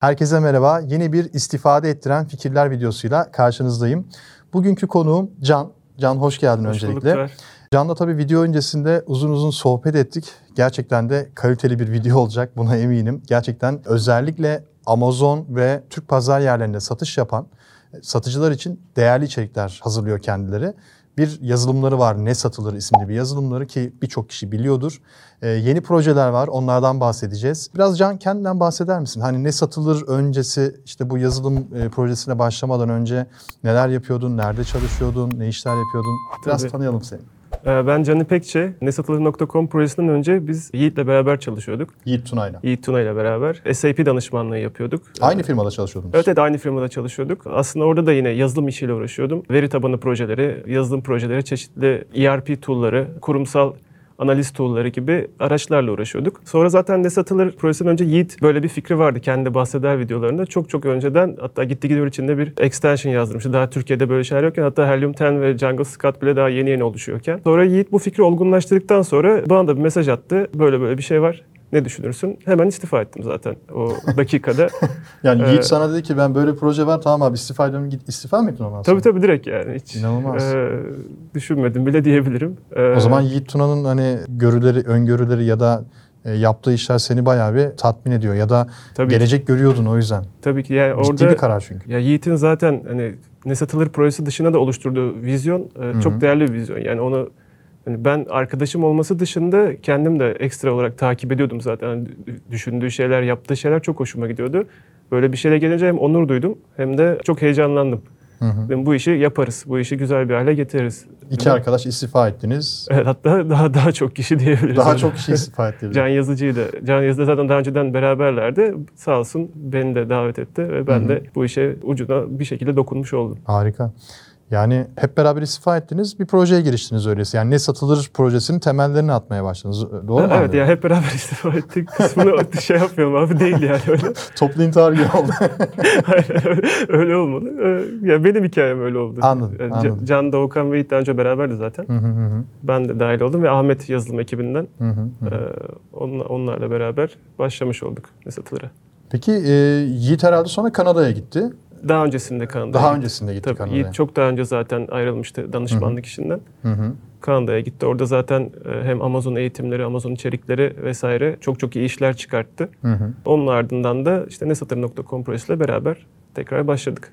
Herkese merhaba. Yeni bir istifade ettiren fikirler videosuyla karşınızdayım. Bugünkü konuğum Can. Can hoş geldin Hoş öncelikle. Can'la tabii video öncesinde uzun uzun sohbet ettik. Gerçekten de kaliteli bir video olacak buna eminim. Gerçekten özellikle Amazon ve Türk pazar yerlerinde satış yapan satıcılar için değerli içerikler hazırlıyor kendileri. Bir yazılımları var Ne Satılır isimli bir yazılımları ki birçok kişi biliyordur. Ee, yeni projeler var onlardan bahsedeceğiz. Biraz Can kendinden bahseder misin? Hani Ne Satılır öncesi işte bu yazılım e, projesine başlamadan önce neler yapıyordun, nerede çalışıyordun, ne işler yapıyordun? Biraz Tabii. tanıyalım seni. Ee, Ben Can İpekçi. Nesatılır.com projesinden önce biz Yiğit'le beraber çalışıyorduk. Yiğit Tuna'yla. Yiğit Tuna ile beraber SAP danışmanlığı yapıyorduk. Aynı firmada çalışıyordunuz. Evet, evet aynı firmada çalışıyorduk. Aslında orada da yine yazılım işiyle uğraşıyordum. Veri tabanı projeleri, yazılım projeleri, çeşitli ERP tool'ları, kurumsal analiz tool'ları gibi araçlarla uğraşıyorduk. Sonra zaten ne satılır projesinden önce Yiğit böyle bir fikri vardı. Kendi bahseder videolarında. Çok çok önceden hatta gitti gidiyor içinde bir extension yazdırmıştı. Daha Türkiye'de böyle şeyler yokken hatta Helium 10 ve Jungle Scout bile daha yeni yeni oluşuyorken. Sonra Yiğit bu fikri olgunlaştırdıktan sonra bana da bir mesaj attı. Böyle böyle bir şey var. Ne düşünürsün? Hemen istifa ettim zaten o dakikada. Yani Yiğit Ee, sana dedi ki ben böyle bir proje var tamam abi istifa ediyorum git istifa mı ettin ondan sonra? tabii tabii direkt yani hiç İnanılmaz. e, düşünmedim bile diyebilirim. E, O zaman Yiğit Tuna'nın hani görüleri, öngörüleri ya da e, yaptığı işler seni bayağı bir tatmin ediyor ya da tabii, gelecek görüyordun o yüzden. tabii ki yani Ciddi orada bir karar çünkü. Ya Yiğit'in zaten hani ne satılır projesi dışında da oluşturduğu vizyon e, çok değerli bir vizyon. Yani onu hani ben arkadaşım olması dışında kendim de ekstra olarak takip ediyordum zaten. Hani düşündüğü şeyler, yaptığı şeyler çok hoşuma gidiyordu. Böyle bir şeyle gelince hem onur duydum hem de çok heyecanlandım. Hı hı. Dedim, bu işi yaparız, bu işi güzel bir hale getiririz. İki arkadaş istifa ettiniz. Evet, hatta daha daha çok kişi diyebiliriz. Daha çok kişi istifa etti. Can Yazıcı'ydı. Can Yazıcı zaten daha önceden beraberlerdi. Sağ olsun beni de davet etti ve ben Hı hı. de bu işe ucuna bir şekilde dokunmuş oldum. Harika. Yani hep beraber istifa ettiniz, bir projeye giriştiniz öyleyse. Yani ne satılır projesinin temellerini atmaya başladınız. Doğru mu? evet ya hep beraber istifa ettik. Kısmını şey yapıyorum abi değil yani öyle. Toplu intihar gibi oldu. Hayır, öyle olmadı. Ee, Ya benim hikayem öyle oldu. Anladım, Yani anladım. Can- Doğukan ve daha önce beraberdi zaten. Hı hı hı. Ben de dahil oldum ve Ahmet yazılım ekibinden Hı hı hı. e, onla- onlarla beraber başlamış olduk Nesatılır'a. Peki e, Yiğit herhalde sonra Kanada'ya gitti. Daha öncesinde Kanada'ya Daha gittik. öncesinde gitti Tabii Kanada'ya. Yiğit çok daha önce zaten ayrılmıştı danışmanlık işinden. Hı hı. Kanada'ya gitti. Orada zaten e, hem Amazon eğitimleri, Amazon içerikleri vesaire çok çok iyi işler çıkarttı. Hı hı. Onun ardından da işte nesatır.com projesiyle beraber tekrar başladık.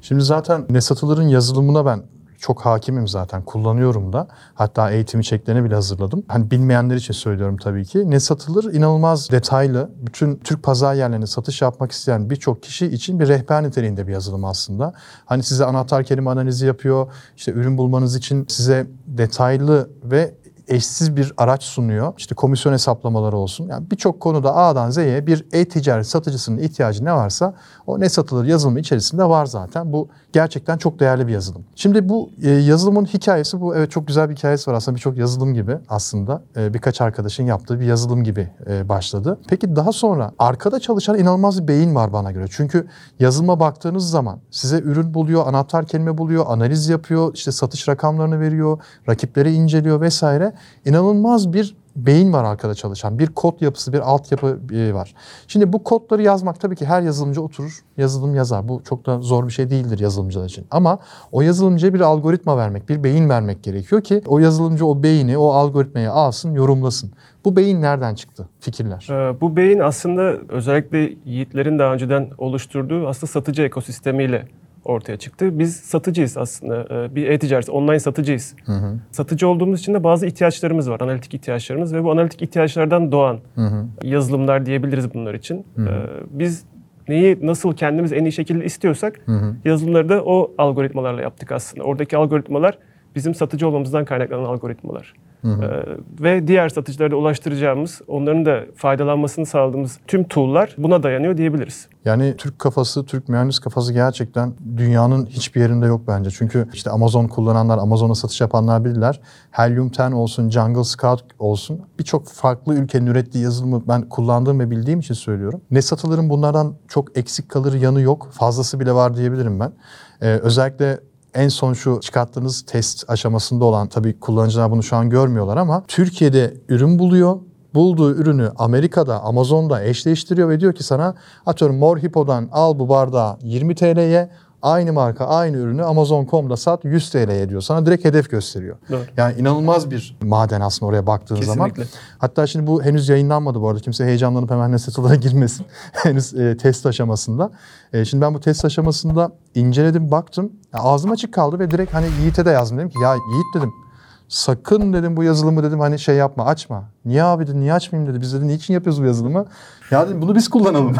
Şimdi zaten ne satılırın yazılımına ben çok hakimim zaten. Kullanıyorum da. Hatta eğitim içeriklerini bile hazırladım. Hani bilmeyenler için söylüyorum tabii ki. Ne satılır inanılmaz detaylı. Bütün Türk pazar yerlerine satış yapmak isteyen birçok kişi için bir rehber niteliğinde bir yazılım aslında. Hani size anahtar kelime analizi yapıyor. İşte ürün bulmanız için size detaylı ve eşsiz bir araç sunuyor. İşte komisyon hesaplamaları olsun. Yani birçok konuda A'dan Z'ye bir e-ticaret satıcısının ihtiyacı ne varsa o ne satılır yazılımı içerisinde var zaten. Bu gerçekten çok değerli bir yazılım. Şimdi bu e, yazılımın hikayesi bu evet çok güzel bir hikayesi var aslında birçok yazılım gibi aslında e, birkaç arkadaşın yaptığı bir yazılım gibi e, başladı. Peki daha sonra arkada çalışan inanılmaz bir beyin var bana göre. Çünkü yazılıma baktığınız zaman size ürün buluyor, anahtar kelime buluyor, analiz yapıyor, işte satış rakamlarını veriyor, rakipleri inceliyor vesaire. İnanılmaz bir beyin var arkada çalışan. Bir kod yapısı, bir altyapı e, var. Şimdi bu kodları yazmak tabii ki her yazılımcı oturur, yazılım yazar. Bu çok da zor bir şey değildir yazılımcılar için. Ama o yazılımcıya bir algoritma vermek, bir beyin vermek gerekiyor ki o yazılımcı o beyni, o algoritmayı alsın, yorumlasın. Bu beyin nereden çıktı? Fikirler. Ee, Bu beyin aslında özellikle Yiğitlerin daha önceden oluşturduğu aslında satıcı ekosistemiyle ortaya çıktı. Biz satıcıyız aslında. Ee, Bir e-ticaret, online satıcıyız. Hı hı, Satıcı olduğumuz için de bazı ihtiyaçlarımız var, analitik ihtiyaçlarımız ve bu analitik ihtiyaçlardan doğan hı hı, yazılımlar diyebiliriz bunlar için. Hı hı. Ee, Biz neyi nasıl kendimiz en iyi şekilde istiyorsak hı hı. yazılımları da o algoritmalarla yaptık aslında. Oradaki algoritmalar bizim satıcı olmamızdan kaynaklanan algoritmalar. Hı hı. Ee, ve diğer satıcılara ulaştıracağımız, onların da faydalanmasını sağladığımız tüm tool'lar buna dayanıyor diyebiliriz. Yani Türk kafası, Türk mühendis kafası gerçekten dünyanın hiçbir yerinde yok bence. Çünkü işte Amazon kullananlar, Amazon'a satış yapanlar bilirler. Helium 10 olsun, Jungle Scout olsun birçok farklı ülkenin ürettiği yazılımı ben kullandığım ve bildiğim için söylüyorum. Ne satılırın bunlardan çok eksik kalır yanı yok. Fazlası bile var diyebilirim ben. Ee, özellikle en son şu çıkarttığınız test aşamasında olan tabii kullanıcılar bunu şu an görmüyorlar ama Türkiye'de ürün buluyor bulduğu ürünü Amerika'da, Amazon'da eşleştiriyor ve diyor ki sana atıyorum Mor Hippo'dan al bu bardağı 20 TL'ye aynı marka aynı ürünü Amazon.com'da sat 100 TL'ye diyor. Sana direkt hedef gösteriyor. Doğru. Yani inanılmaz bir maden aslında oraya baktığın zaman. Kesinlikle. Hatta şimdi bu henüz yayınlanmadı bu arada. Kimse heyecanlanıp hemen ne satılara girmesin. henüz e, test aşamasında. E, şimdi ben bu test aşamasında inceledim, baktım. Ya, ağzım açık kaldı ve direkt hani Yiğit'e de yazdım. Dedim ki ya Yiğit dedim sakın dedim bu yazılımı dedim hani şey yapma açma. Niye abi dedi niye açmayayım dedi. Biz dedi niçin yapıyoruz bu yazılımı? Ya dedim bunu biz kullanalım.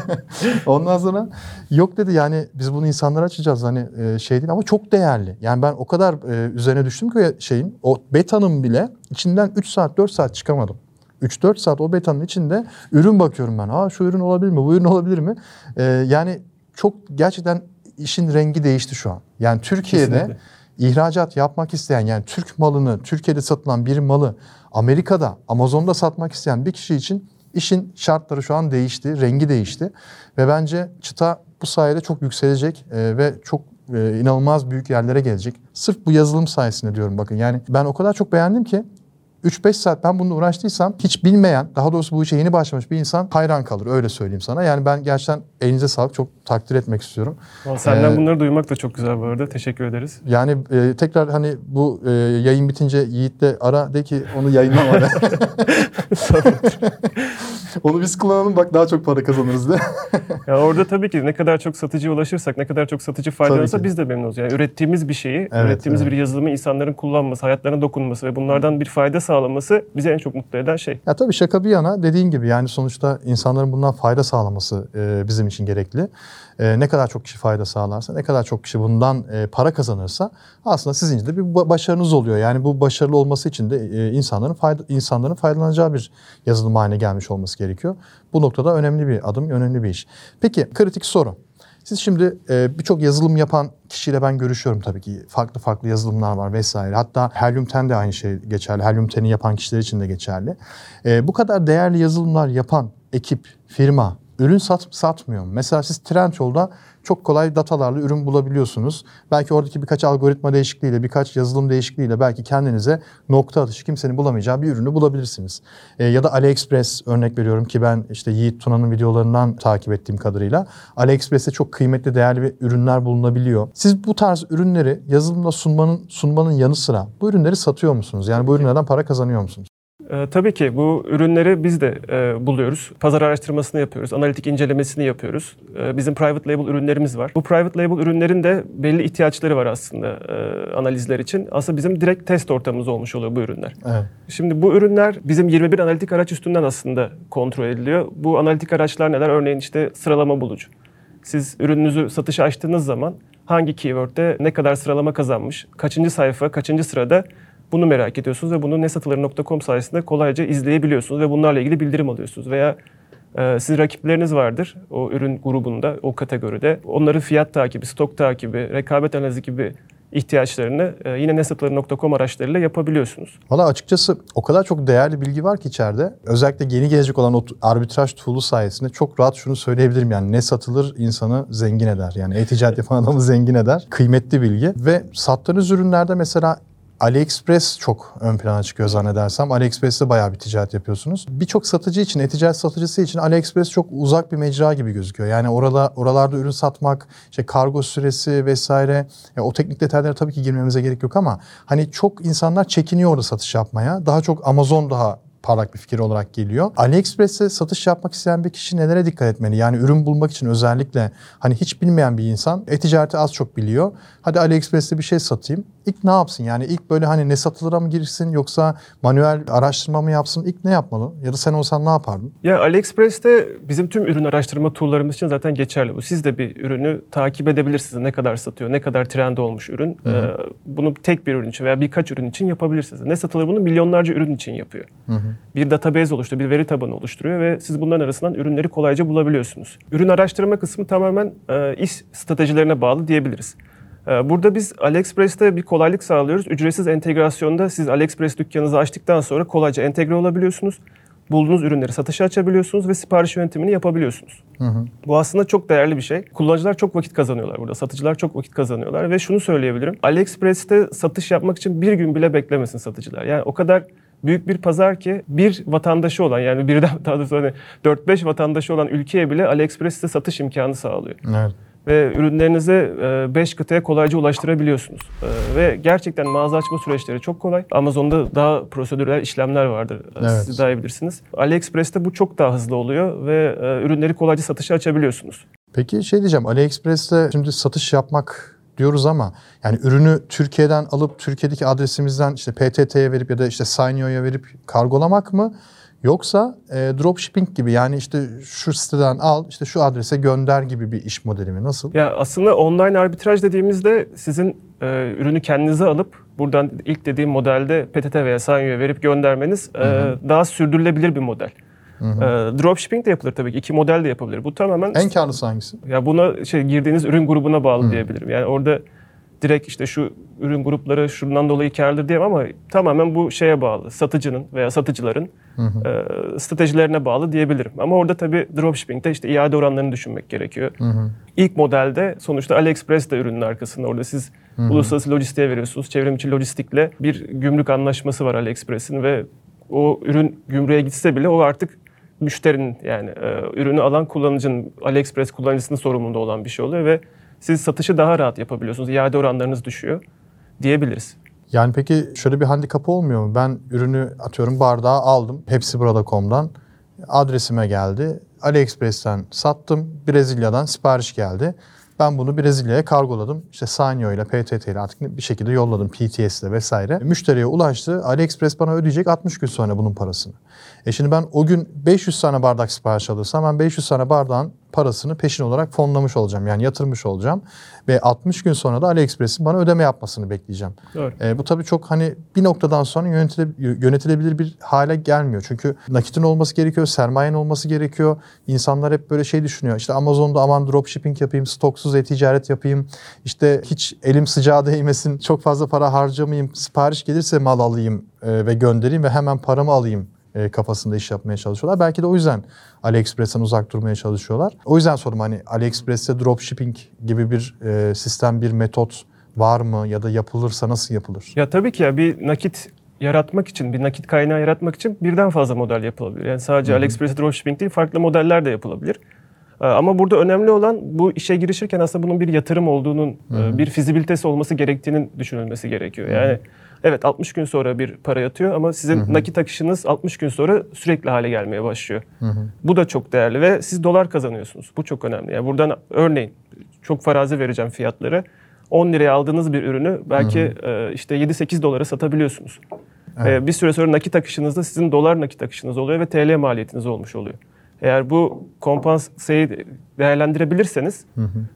Ondan sonra yok dedi yani biz bunu insanlara açacağız hani e, şey değil ama çok değerli. Yani ben o kadar e, üzerine düştüm ki şeyin o betanın bile içinden 3 saat 4 saat çıkamadım. 3-4 saat o betanın içinde ürün bakıyorum ben. Aa şu ürün olabilir mi? Bu ürün olabilir mi? E, yani çok gerçekten işin rengi değişti şu an. Yani Türkiye'de Kesinlikle. İhracat yapmak isteyen yani Türk malını Türkiye'de satılan bir malı Amerika'da Amazon'da satmak isteyen bir kişi için işin şartları şu an değişti, rengi değişti ve bence çıta bu sayede çok yükselecek e, ve çok e, inanılmaz büyük yerlere gelecek. Sırf bu yazılım sayesinde diyorum bakın. Yani ben o kadar çok beğendim ki 3-5 saat ben bununla uğraştıysam hiç bilmeyen, daha doğrusu bu işe yeni başlamış bir insan hayran kalır. Öyle söyleyeyim sana. Yani ben gerçekten elinize sağlık. Çok takdir etmek istiyorum. Vallahi Senden Ee, bunları duymak da çok güzel bu arada. Teşekkür ederiz. Yani e, tekrar hani bu e, yayın bitince Yiğit'le ara de ki onu yayınlama de. Onu biz kullanalım bak daha çok para kazanırız de. Ya orada tabii ki ne kadar çok satıcıya ulaşırsak, ne kadar çok satıcı faydalanırsa biz de memnunuz. Yani ürettiğimiz bir şeyi, Evet, ürettiğimiz evet. bir yazılımı insanların kullanması, hayatlarına dokunması ve bunlardan bir fayda sağlaması bizi en çok mutlu eden şey. Ya tabii şaka bir yana dediğin gibi yani sonuçta insanların bundan fayda sağlaması bizim için gerekli. E, ne kadar çok kişi fayda sağlarsa, ne kadar çok kişi bundan e, para kazanırsa aslında sizin de bir ba- başarınız oluyor. Yani bu başarılı olması için de e, insanların fayda, insanların faydalanacağı bir yazılım haline gelmiş olması gerekiyor. Bu noktada önemli bir adım, önemli bir iş. Peki kritik soru. Siz şimdi e, birçok yazılım yapan kişiyle ben görüşüyorum tabii ki. Farklı farklı yazılımlar var vesaire. Hatta Helium 10 de aynı şey geçerli. Helium 10'i yapan kişiler için de geçerli. E, bu kadar değerli yazılımlar yapan ekip, firma ürün sat, satmıyor mu? Mesela siz Trendyol'da çok kolay datalarla ürün bulabiliyorsunuz. Belki oradaki birkaç algoritma değişikliğiyle, birkaç yazılım değişikliğiyle belki kendinize nokta atışı kimsenin bulamayacağı bir ürünü bulabilirsiniz. E, ya da AliExpress örnek veriyorum ki ben işte Yiğit Tuna'nın videolarından takip ettiğim kadarıyla AliExpress'te çok kıymetli, değerli bir ürünler bulunabiliyor. Siz bu tarz ürünleri yazılımla sunmanın sunmanın yanı sıra bu ürünleri satıyor musunuz? Yani bu ürünlerden para kazanıyor musunuz? Ee, tabii ki bu ürünleri biz de e, buluyoruz. Pazar araştırmasını yapıyoruz. Analitik incelemesini yapıyoruz. Ee, bizim private label ürünlerimiz var. Bu private label ürünlerin de belli ihtiyaçları var aslında e, analizler için. Aslında bizim direkt test ortamımız olmuş oluyor bu ürünler. Evet. Şimdi bu ürünler bizim 21 analitik araç üstünden aslında kontrol ediliyor. Bu analitik araçlar neler? Örneğin işte sıralama bulucu. Siz ürününüzü satışa açtığınız zaman hangi keyword'de ne kadar sıralama kazanmış, kaçıncı sayfa, kaçıncı sırada bunu merak ediyorsunuz ve bunu nesatılır.com sayesinde kolayca izleyebiliyorsunuz ve bunlarla ilgili bildirim alıyorsunuz. Veya e, sizin rakipleriniz vardır o ürün grubunda, o kategoride. Onların fiyat takibi, stok takibi, rekabet analizi gibi ihtiyaçlarını e, yine nesatılır.com araçlarıyla yapabiliyorsunuz. Valla açıkçası o kadar çok değerli bilgi var ki içeride. Özellikle yeni gelecek olan o arbitraj tool'u sayesinde çok rahat şunu söyleyebilirim yani ne satılır insanı zengin eder. Yani e-ticaret yapan adamı zengin eder. Kıymetli bilgi ve sattığınız ürünlerde mesela AliExpress çok ön plana çıkıyor zannedersem. AliExpress'te bayağı bir ticaret yapıyorsunuz. Birçok satıcı için, e-ticaret satıcısı için AliExpress çok uzak bir mecra gibi gözüküyor. Yani orada oralarda ürün satmak, işte kargo süresi vesaire. Ya o teknik detaylara tabii ki girmemize gerek yok ama hani çok insanlar çekiniyor orada satış yapmaya. Daha çok Amazon daha parlak bir fikir olarak geliyor. AliExpress'e satış yapmak isteyen bir kişi nelere dikkat etmeli? Yani ürün bulmak için özellikle hani hiç bilmeyen bir insan e-ticareti az çok biliyor. Hadi AliExpress'te bir şey satayım. İlk ne yapsın? Yani ilk böyle hani ne satılır'a mı girsin yoksa manuel araştırma mı yapsın? İlk ne yapmalı? Ya da sen olsan ne yapardın? Ya AliExpress'te bizim tüm ürün araştırma tool'larımız için zaten geçerli bu. Siz de bir ürünü takip edebilirsiniz. Ne kadar satıyor, ne kadar trend olmuş ürün. Ee, bunu tek bir ürün için veya birkaç ürün için yapabilirsiniz. Ne satılır bunu milyonlarca ürün için yapıyor. Bir database oluşturuyor, bir veri tabanı oluşturuyor ve siz bunların arasından ürünleri kolayca bulabiliyorsunuz. Ürün araştırma kısmı tamamen e, iş stratejilerine bağlı diyebiliriz. E, Burada biz AliExpress'te bir kolaylık sağlıyoruz. Ücretsiz entegrasyonda siz AliExpress dükkanınızı açtıktan sonra kolayca entegre olabiliyorsunuz. Bulduğunuz ürünleri satışa açabiliyorsunuz ve sipariş yönetimini yapabiliyorsunuz. Bu aslında çok değerli bir şey. Kullanıcılar çok vakit kazanıyorlar burada. Satıcılar çok vakit kazanıyorlar ve şunu söyleyebilirim. AliExpress'te satış yapmak için bir gün bile beklemesin satıcılar. Yani o kadar büyük bir pazar ki bir vatandaşı olan yani birden daha doğrusu hani 4-5 vatandaşı olan ülkeye bile AliExpress size satış imkanı sağlıyor. Evet. Ve ürünlerinizi 5 kıtaya kolayca ulaştırabiliyorsunuz. E, Ve gerçekten mağaza açma süreçleri çok kolay. Amazon'da daha prosedürel işlemler vardır. E, Evet. Siz daha iyi bilirsiniz. AliExpress'te bu çok daha hızlı oluyor ve e, ürünleri kolayca satışa açabiliyorsunuz. Peki şey diyeceğim AliExpress'te şimdi satış yapmak diyoruz ama yani ürünü Türkiye'den alıp Türkiye'deki adresimizden işte PTT'ye verip ya da işte Sainio'ya verip kargolamak mı? Yoksa e, dropshipping gibi yani işte şu siteden al işte şu adrese gönder gibi bir iş modeli mi? Nasıl? Ya aslında online arbitraj dediğimizde sizin e, ürünü kendinize alıp buradan ilk dediğim modelde PTT veya Sanyo'ya verip göndermeniz e, daha sürdürülebilir bir model. E, dropshipping de yapılır tabii ki. iki model de yapabilir. Bu tamamen En karlısı hangisi? ya buna şey girdiğiniz ürün grubuna bağlı diyebilirim. Yani orada direkt işte şu ürün grupları şundan dolayı karlıdır diyemem ama tamamen bu şeye bağlı. Satıcının veya satıcıların e, stratejilerine bağlı diyebilirim. Ama orada tabii dropshipping'de işte iade oranlarını düşünmek gerekiyor. İlk modelde sonuçta AliExpress de ürünün arkasında. Orada siz uluslararası lojistiğe veriyorsunuz. Çevrim içi lojistikle bir gümrük anlaşması var AliExpress'in ve o ürün gümrüğe gitse bile o artık müşterinin yani e, ürünü alan kullanıcının AliExpress kullanıcısının sorumluluğunda olan bir şey oluyor ve siz satışı daha rahat yapabiliyorsunuz. İade oranlarınız düşüyor diyebiliriz. Yani peki şöyle bir handikap olmuyor mu? Ben ürünü atıyorum bardağı aldım hepsiburada.com'dan adresime geldi. AliExpress'ten sattım. Brezilya'dan sipariş geldi. Ben bunu Brezilya'ya kargoladım. İşte Sanyo ile PTT ile artık bir şekilde yolladım PTS ile vesaire. Müşteriye ulaştı. AliExpress bana ödeyecek 60 gün sonra bunun parasını. E şimdi ben o gün 500 tane bardak sipariş alırsam ben 500 tane bardağın parasını peşin olarak fonlamış olacağım. Yani yatırmış olacağım. Ve 60 gün sonra da AliExpress'in bana ödeme yapmasını bekleyeceğim. Doğru. E, bu tabii çok hani bir noktadan sonra yönetile- yönetilebilir bir hale gelmiyor. Çünkü nakitin olması gerekiyor, sermayen olması gerekiyor. İnsanlar hep böyle şey düşünüyor. İşte Amazon'da aman dropshipping yapayım, stoksuz e-ticaret yapayım. İşte hiç elim sıcağı değmesin, çok fazla para harcamayayım. Sipariş gelirse mal alayım e, ve göndereyim ve hemen paramı alayım e, kafasında iş yapmaya çalışıyorlar. Belki de o yüzden AliExpress'ten uzak durmaya çalışıyorlar. O yüzden sordum hani AliExpress'te dropshipping gibi bir e, sistem, bir metot var mı ya da yapılırsa nasıl yapılır? Ya tabii ki ya bir nakit yaratmak için, bir nakit kaynağı yaratmak için birden fazla model yapılabilir. Yani sadece AliExpress dropshipping değil, farklı modeller de yapılabilir. Ee, Ama burada önemli olan bu işe girişirken aslında bunun bir yatırım olduğunun, e, bir fizibilitesi olması gerektiğinin düşünülmesi gerekiyor. Yani evet 60 gün sonra bir para yatıyor ama sizin nakit akışınız 60 gün sonra sürekli hale gelmeye başlıyor. Bu da çok değerli ve siz dolar kazanıyorsunuz. Bu çok önemli. Yani buradan örneğin çok farazi vereceğim fiyatları. 10 liraya aldığınız bir ürünü belki e, işte 7-8 dolara satabiliyorsunuz. E, bir süre sonra nakit akışınızda sizin dolar nakit akışınız oluyor ve TL maliyetiniz olmuş oluyor. Eğer bu kompanseyi değerlendirebilirseniz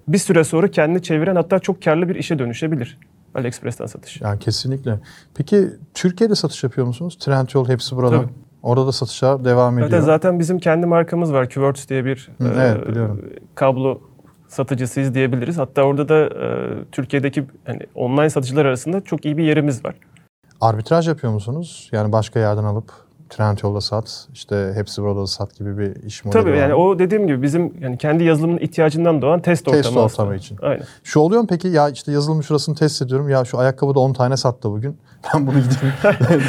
bir süre sonra kendini çeviren hatta çok karlı bir işe dönüşebilir. AliExpress'ten satış. Yani kesinlikle. Peki Türkiye'de satış yapıyor musunuz? Trendyol hepsi burada. Tabii. Orada da satışa devam ediyor. Zaten, zaten bizim kendi markamız var. Qworts diye bir Hı, e, evet, biliyorum. kablo satıcısıyız diyebiliriz. Hatta orada da e, Türkiye'deki hani online satıcılar arasında çok iyi bir yerimiz var. Arbitraj yapıyor musunuz? Yani başka yerden alıp Trendyol'da sat, işte hepsi burada da sat gibi bir iş modeli Tabii var yani o dediğim gibi bizim yani kendi yazılımın ihtiyacından doğan test ortamı Test ortamı için. Aynen. Şu oluyor mu peki ya işte yazılım şurasını test ediyorum. Ya şu ayakkabı da 10 tane sattı bugün. Ben bunu gideyim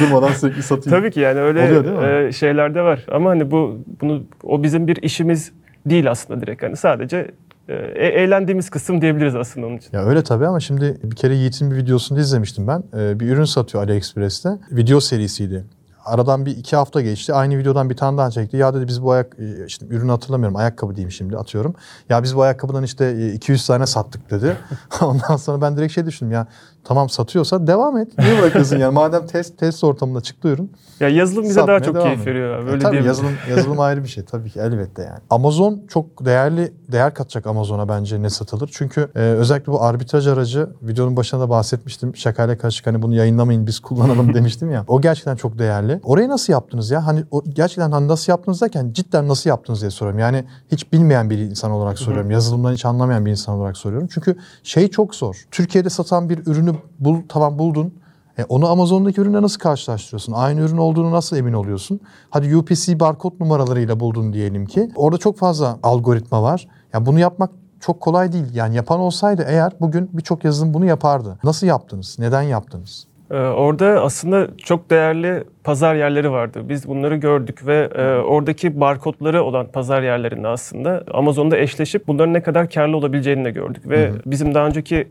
durmadan sürekli satayım. Tabii ki yani öyle Oluyor değil mi? e, şeyler de var. Ama hani bu bunu o bizim bir işimiz değil aslında direkt. Hani sadece e, e- eğlendiğimiz kısım diyebiliriz aslında onun için. Ya öyle tabii ama şimdi bir kere Yiğit'in bir videosunu izlemiştim ben. Ee, bir ürün satıyor AliExpress'te. Video serisiydi. Aradan bir iki hafta geçti. Aynı videodan bir tane daha çekti. Ya dedi biz bu ayak, e, işte ürünü hatırlamıyorum. Ayakkabı diyeyim şimdi atıyorum. Ya biz bu ayakkabıdan işte e, 200 tane sattık dedi. Ondan sonra ben direkt şey düşündüm ya tamam satıyorsa devam et. Niye bırakıyorsun yani madem test test ortamında çıktı ürün. Ya yazılım bize daha çok keyif veriyor. Abi. E, Öyle tabii diyebilirim. yazılım, yazılım ayrı bir şey tabii ki elbette yani. Amazon çok değerli değer katacak Amazon'a bence ne satılır. Çünkü e, özellikle bu arbitraj aracı videonun başında da bahsetmiştim. Şakayla karışık hani bunu yayınlamayın biz kullanalım demiştim ya. O gerçekten çok değerli. Orayı nasıl yaptınız ya? Hani o, gerçekten hani nasıl yaptınız derken cidden nasıl yaptınız diye soruyorum. Yani hiç bilmeyen bir insan olarak soruyorum. Yazılımdan hiç anlamayan bir insan olarak soruyorum. Çünkü şey çok zor. Türkiye'de satan bir ürünü bul, tamam buldun. E, onu Amazon'daki ürünle nasıl karşılaştırıyorsun? Aynı ürün olduğunu nasıl emin oluyorsun? Hadi UPC barkod numaralarıyla buldun diyelim ki. Orada çok fazla algoritma var. Ya bunu yapmak çok kolay değil. Yani yapan olsaydı eğer bugün birçok yazılım bunu yapardı. Nasıl yaptınız? Neden yaptınız? Ee, Orada aslında çok değerli pazar yerleri vardı. Biz bunları gördük ve e, oradaki barkodları olan pazar yerlerinde aslında Amazon'da eşleşip bunların ne kadar karlı olabileceğini de gördük. Ve bizim daha önceki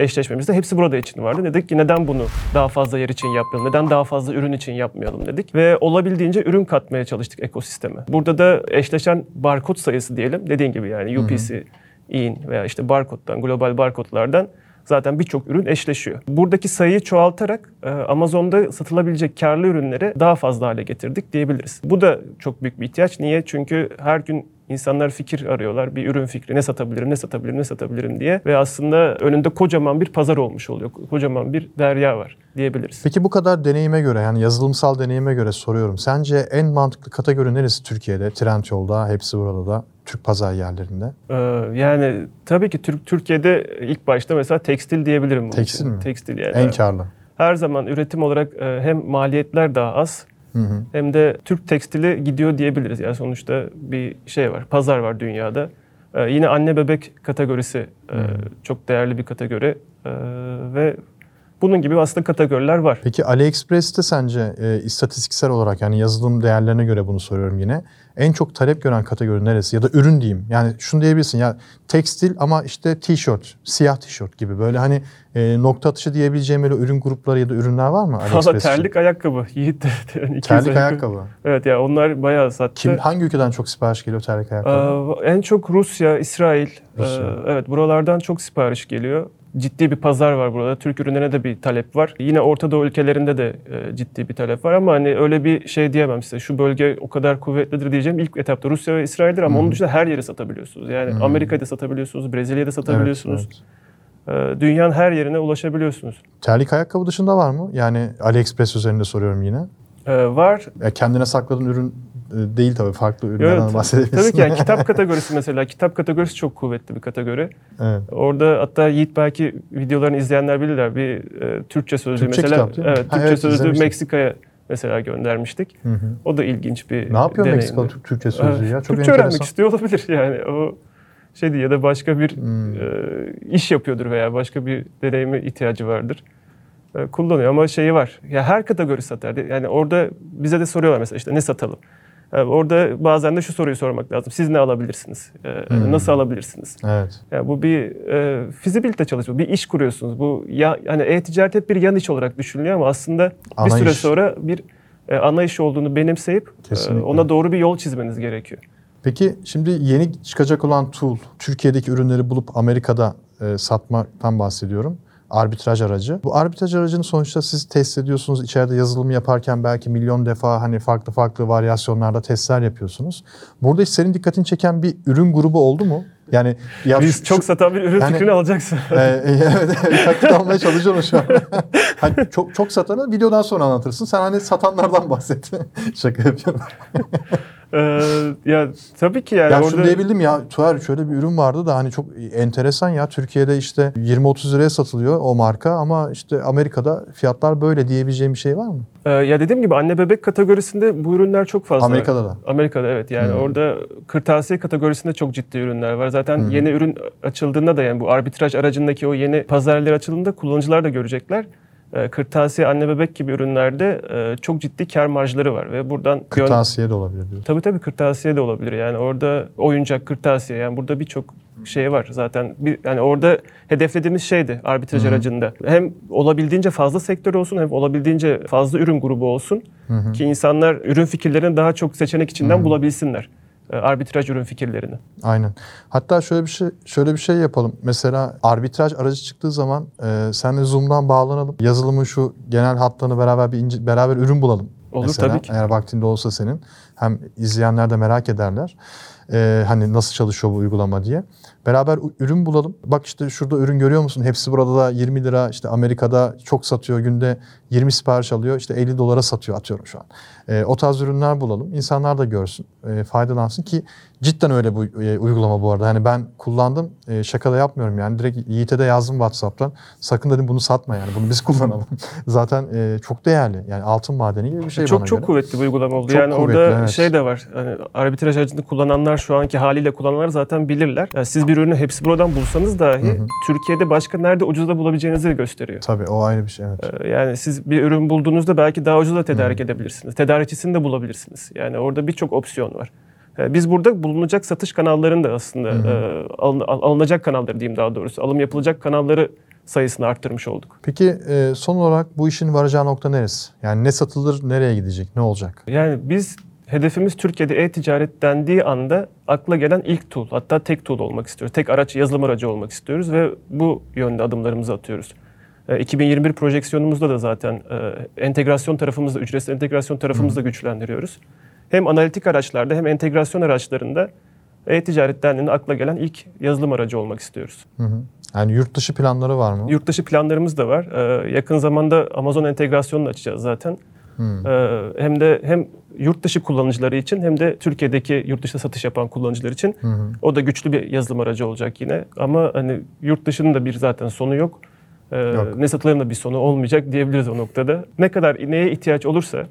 eşleşmemizde hepsi burada için vardı. Dedik ki neden bunu daha fazla yer için yapmayalım, neden daha fazla ürün için yapmayalım dedik. Ve olabildiğince ürün katmaya çalıştık ekosisteme. Burada da eşleşen barkod sayısı diyelim. Dediğin gibi yani UPC, IN veya işte barkoddan, global barkodlardan zaten birçok ürün eşleşiyor. Buradaki sayıyı çoğaltarak e, Amazon'da satılabilecek karlı ürünleri daha fazla hale getirdik diyebiliriz. Bu da çok büyük bir ihtiyaç. Niye? Çünkü her gün insanlar fikir arıyorlar. Bir ürün fikri ne satabilirim, ne satabilirim, ne satabilirim diye. Ve aslında önünde kocaman bir pazar olmuş oluyor. Kocaman bir derya var diyebiliriz. Peki bu kadar deneyime göre yani yazılımsal deneyime göre soruyorum. Sence en mantıklı kategori neresi Türkiye'de? Trendyol'da, hepsi burada da, Türk pazar yerlerinde. Ee, yani tabii ki Türk Türkiye'de ilk başta mesela tekstil diyebilirim. Tekstil için. mi? Tekstil yani. En karlı. Her zaman üretim olarak e, hem maliyetler daha az Hı hı. hem de Türk tekstili gidiyor diyebiliriz. Yani sonuçta bir şey var, pazar var dünyada. Ee, yine anne bebek kategorisi e, çok değerli bir kategori Ee, ve bunun gibi aslında kategoriler var. Peki AliExpress'te sence e, istatistiksel olarak yani yazılım değerlerine göre bunu soruyorum yine. En çok talep gören kategori neresi? Ya da ürün diyeyim. Yani şunu diyebilirsin ya tekstil ama işte tişört, siyah tişört gibi böyle hani e, nokta atışı diyebileceğim böyle ürün grupları ya da ürünler var mı Valla AliExpress için? terlik ayakkabı. Yiğit de yani 200 Terlik ayakkabı. Evet ya onlar bayağı sattı. Kim hangi ülkeden çok sipariş geliyor terlik ayakkabı? Ee, en çok Rusya, İsrail. Rusya. Ee, evet buralardan çok sipariş geliyor. Ciddi bir pazar var burada. Türk ürünlerine de bir talep var. Yine Orta Doğu ülkelerinde de e, ciddi bir talep var ama hani öyle bir şey diyemem size. Şu bölge o kadar kuvvetlidir diyeceğim. İlk etapta Rusya ve İsrail'dir ama onun dışında her yeri satabiliyorsunuz. Yani Amerika'da satabiliyorsunuz, Brezilya'da satabiliyorsunuz. Evet, Ee, dünyanın her yerine ulaşabiliyorsunuz. Terlik ayakkabı dışında var mı? Yani AliExpress üzerinde soruyorum yine. Ee, var. Ya kendine sakladığın ürün e, değil tabii farklı ürünlerden Evet. bahsedebilirsin. Tabii ki yani kitap kategorisi mesela. Kitap kategorisi çok kuvvetli bir kategori. evet. Orada hatta Yiğit belki videolarını izleyenler bilirler. Bir e, Türkçe sözlüğü Türkçe mesela. kitap? Evet, Ha, Türkçe evet, sözlüğü. Meksika'ya mesela göndermiştik. Hı hı. O da ilginç bir Ne yapıyor deneyimdi. Meksikalı Türk Türkçe sözlüğü ya? Çok Türkçe enteresan. öğrenmek istiyor olabilir yani. O şeydi ya da başka bir Hmm. e, iş yapıyordur veya başka bir deneyime ihtiyacı vardır. E, kullanıyor ama şeyi var. Ya her kategori satar. Yani orada bize de soruyorlar mesela işte ne satalım? E, orada bazen de şu soruyu sormak lazım. Siz ne alabilirsiniz? E, Hmm. Nasıl alabilirsiniz? Evet. Ya bu bir e, fizibilite çalışma, bir iş kuruyorsunuz. Bu ya hani e-ticaret hep bir yan iş olarak düşünülüyor ama aslında Ana bir süre iş. sonra bir e, ana iş olduğunu benimseyip e, ona doğru bir yol çizmeniz gerekiyor. Peki şimdi yeni çıkacak olan tool, Türkiye'deki ürünleri bulup Amerika'da e, satmaktan bahsediyorum. Arbitraj aracı. Bu arbitraj aracını sonuçta siz test ediyorsunuz. İçeride yazılımı yaparken belki milyon defa hani farklı farklı varyasyonlarda testler yapıyorsunuz. Burada hiç senin dikkatini çeken bir ürün grubu oldu mu? Yani ya Biz şu- çok satan bir ürün Yani- fikrini alacaksın. Ee, evet, evet, taklit almaya çalışıyorum şu an. hani çok çok satanı videodan sonra anlatırsın. Sen hani satanlardan bahset. Şaka yapıyorum. Ee, ya tabii ki yani Ya orada şunu diyebildim ya Tuğer şöyle bir ürün vardı da hani çok enteresan ya Türkiye'de işte 20-30 liraya satılıyor o marka ama işte Amerika'da fiyatlar böyle diyebileceğim bir şey var mı? Ee, ya dediğim gibi anne bebek kategorisinde bu ürünler çok fazla. Amerika'da da. Amerika'da evet yani Hmm. orada kırtasiye kategorisinde çok ciddi ürünler var. Zaten yeni ürün açıldığında da yani bu arbitraj aracındaki o yeni pazarlar açıldığında kullanıcılar da görecekler. Ee, Kırtasiye, anne bebek gibi ürünlerde e, çok ciddi kar marjları var ve buradan yön- Kırtasiye de olabilir diyor. Tabii tabii kırtasiye de olabilir. Yani orada oyuncak, kırtasiye yani burada birçok şey var zaten. Bir, yani orada hedeflediğimiz şeydi arbitraj aracında. Hem olabildiğince fazla sektör olsun hem olabildiğince fazla ürün grubu olsun ki insanlar ürün fikirlerini daha çok seçenek içinden bulabilsinler. E, Arbitraj ürün fikirlerini. Aynen. Hatta şöyle bir şey şöyle bir şey yapalım. Mesela arbitraj aracı çıktığı zaman e, senle Zoom'dan bağlanalım. Yazılımın şu genel hatlarını beraber bir ince, beraber ürün bulalım. Olur, mesela, tabii ki. Eğer vaktinde olsa senin. Hem izleyenler de merak ederler. E, hani nasıl çalışıyor bu uygulama diye. Beraber ürün bulalım. Bak işte şurada ürün görüyor musun? Hepsi burada da 20 lira. İşte Amerika'da çok satıyor. Günde 20 sipariş alıyor. İşte 50 dolara satıyor atıyorum şu an. E, o tarz ürünler bulalım. İnsanlar da görsün, e, faydalansın ki cidden öyle bu e, uygulama bu arada. Hani ben kullandım, e, şaka da yapmıyorum yani. Direkt Yiğit'e de yazdım WhatsApp'tan. Sakın dedim bunu satma yani. Bunu biz kullanalım. Zaten e, çok değerli. Yani altın madeni gibi bir şey çok bana çok göre. kuvvetli bir uygulama oldu. Çok yani kuvvetli, orada evet. şey de var. Hani arbitraj aracını kullananlar şu anki haliyle kullananlar zaten bilirler. Yani siz bir ürünü hepsi buradan bulsanız dahi Türkiye'de başka nerede ucuza bulabileceğinizi gösteriyor. Tabii o ayrı bir şey evet. Ee, Yani siz bir ürün bulduğunuzda belki daha ucuza tedarik edebilirsiniz. Tedarikçisini de bulabilirsiniz. Yani orada birçok opsiyon var. Ee, Biz burada bulunacak satış kanallarını da aslında e, alın- al- alınacak kanalları diyeyim daha doğrusu. Alım yapılacak kanalları sayısını arttırmış olduk. Peki e, son olarak bu işin varacağı nokta neresi? Yani ne satılır, nereye gidecek, ne olacak? Yani biz hedefimiz Türkiye'de e-ticaret dendiği anda akla gelen ilk tool hatta tek tool olmak istiyoruz. Tek araç yazılım aracı olmak istiyoruz ve bu yönde adımlarımızı atıyoruz. E, 2021 projeksiyonumuzda da zaten e, entegrasyon tarafımızda, ücretsiz entegrasyon tarafımızda güçlendiriyoruz. Hem analitik araçlarda hem entegrasyon araçlarında e-ticaret dendiğinde akla gelen ilk yazılım aracı olmak istiyoruz. Hı hı. Yani yurt dışı planları var mı? Yurt dışı planlarımız da var. Ee, yakın zamanda Amazon entegrasyonunu açacağız zaten. Ee, hem de hem yurt dışı kullanıcıları için hem de Türkiye'deki yurt dışında satış yapan kullanıcılar için o da güçlü bir yazılım aracı olacak yine. Ama hani yurt dışının da bir zaten sonu yok. Ee, Yok. Ne satıların da bir sonu olmayacak diyebiliriz o noktada. Ne kadar neye ihtiyaç olursa,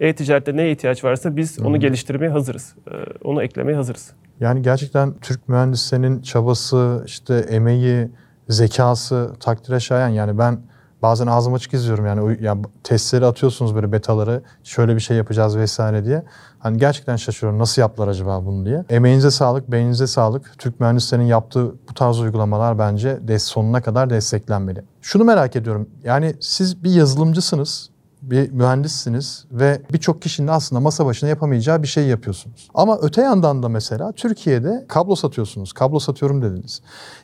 e-ticarette neye ihtiyaç varsa biz onu geliştirmeye hazırız. Ee, onu eklemeye hazırız. Yani gerçekten Türk mühendislerinin çabası, işte emeği, zekası takdire şayan. Yani ben bazen ağzım açık izliyorum yani, yani testleri atıyorsunuz böyle betaları şöyle bir şey yapacağız vesaire diye. Hani gerçekten şaşırıyorum nasıl yaptılar acaba bunu diye. Emeğinize sağlık, beyninize sağlık. Türk mühendislerinin yaptığı bu tarz uygulamalar bence sonuna kadar desteklenmeli. Şunu merak ediyorum. Yani siz bir yazılımcısınız bir mühendissiniz ve birçok kişinin aslında masa başına yapamayacağı bir şey yapıyorsunuz. Ama öte yandan da mesela Türkiye'de kablo satıyorsunuz. Kablo satıyorum dediniz.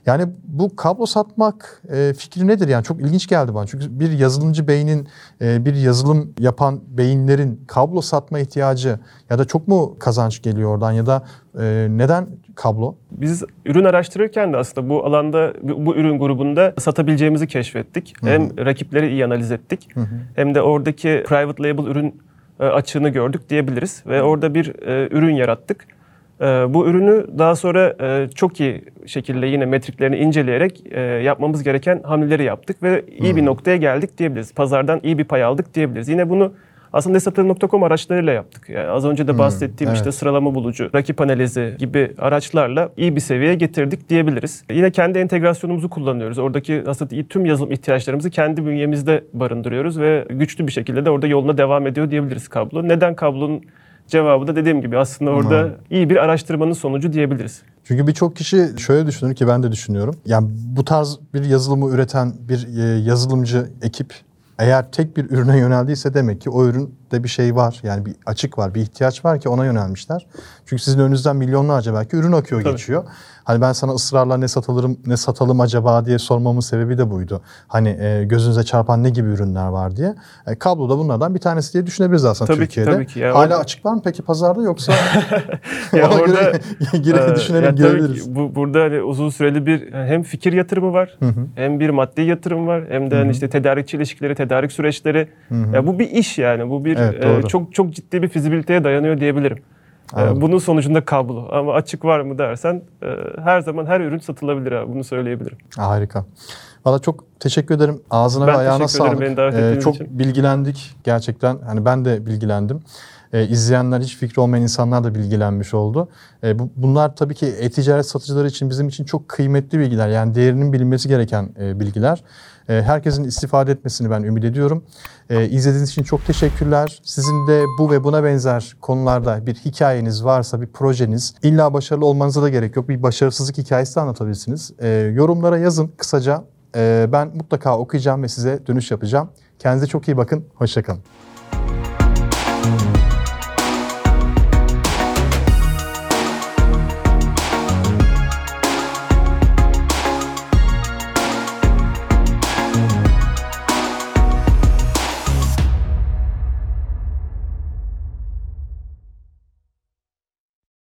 Yani bu kablo satmak e, fikri nedir? Yani çok ilginç geldi bana. Çünkü bir yazılımcı beynin, e, bir yazılım yapan beyinlerin kablo satma ihtiyacı ya da çok mu kazanç geliyor oradan ya da e, neden kablo? Biz ürün araştırırken de aslında bu alanda bu ürün grubunda satabileceğimizi keşfettik. Hem rakipleri iyi analiz ettik hem de oradaki private label ürün e, açığını gördük diyebiliriz ve orada bir e, ürün yarattık. E, bu ürünü daha sonra çok iyi şekilde yine metriklerini inceleyerek yapmamız gereken hamleleri yaptık ve iyi bir noktaya geldik diyebiliriz. Pazardan iyi bir pay aldık diyebiliriz. Yine bunu aslında nesatırım.com araçlarıyla yaptık. Yani az önce de bahsettiğim evet. işte sıralama bulucu, rakip analizi gibi araçlarla iyi bir seviyeye getirdik diyebiliriz. Yine kendi entegrasyonumuzu kullanıyoruz. Oradaki aslında tüm yazılım ihtiyaçlarımızı kendi bünyemizde barındırıyoruz ve güçlü bir şekilde de orada yoluna devam ediyor diyebiliriz kablo. Neden kablonun cevabı da dediğim gibi aslında orada Hmm. iyi bir araştırmanın sonucu diyebiliriz. Çünkü birçok kişi şöyle düşünür ki ben de düşünüyorum. Yani bu tarz bir yazılımı üreten bir e, yazılımcı ekip eğer tek bir ürüne yöneldiyse demek ki o üründe bir şey var. Yani bir açık var, bir ihtiyaç var ki ona yönelmişler. Çünkü sizin önünüzden milyonlarca belki ürün akıyor Tabii. geçiyor. Hani ben sana ısrarla ne satalım ne satalım acaba diye sormamın sebebi de buydu. Hani e, gözünüze çarpan ne gibi ürünler var diye. E, kablo da bunlardan bir tanesi diye düşünebiliriz aslında Tabii ki, Türkiye'de. tabii ki. Hala orada- açık var mı peki pazarda yoksa Ya ona orada, göre gire, Ee, düşünelim yani tabii girebiliriz. ki bu, burada hani uzun süreli bir hem fikir yatırımı var, hem bir maddi yatırım var, hem de hani işte tedarikçi ilişkileri, tedarik süreçleri. Ya bu bir iş yani. Bu bir Evet, e, çok çok ciddi bir fizibiliteye dayanıyor diyebilirim. E, Anladım. bunun sonucunda kablo. Ama açık var mı dersen e, her zaman her ürün satılabilir abi. Bunu söyleyebilirim. Harika. Valla çok teşekkür ederim. Ağzına Ben ve ayağına teşekkür ederim sağlık. beni davet Ee, ettiğiniz çok için. bilgilendik gerçekten. Hani ben de bilgilendim. Ee, izleyenler, hiç fikri olmayan insanlar da bilgilenmiş oldu. Ee, bu, bunlar tabii ki e-ticaret satıcıları için bizim için çok kıymetli bilgiler. Yani değerinin bilinmesi gereken e, bilgiler. Ee, herkesin istifade etmesini ben ümit ediyorum. Ee, izlediğiniz için çok teşekkürler. Sizin de bu ve buna benzer konularda bir hikayeniz varsa, bir projeniz, illa başarılı olmanıza da gerek yok. Bir başarısızlık hikayesi de anlatabilirsiniz. Ee, yorumlara yazın kısaca. Ee, ben mutlaka okuyacağım ve size dönüş yapacağım. Kendinize çok iyi bakın. Hoşçakalın.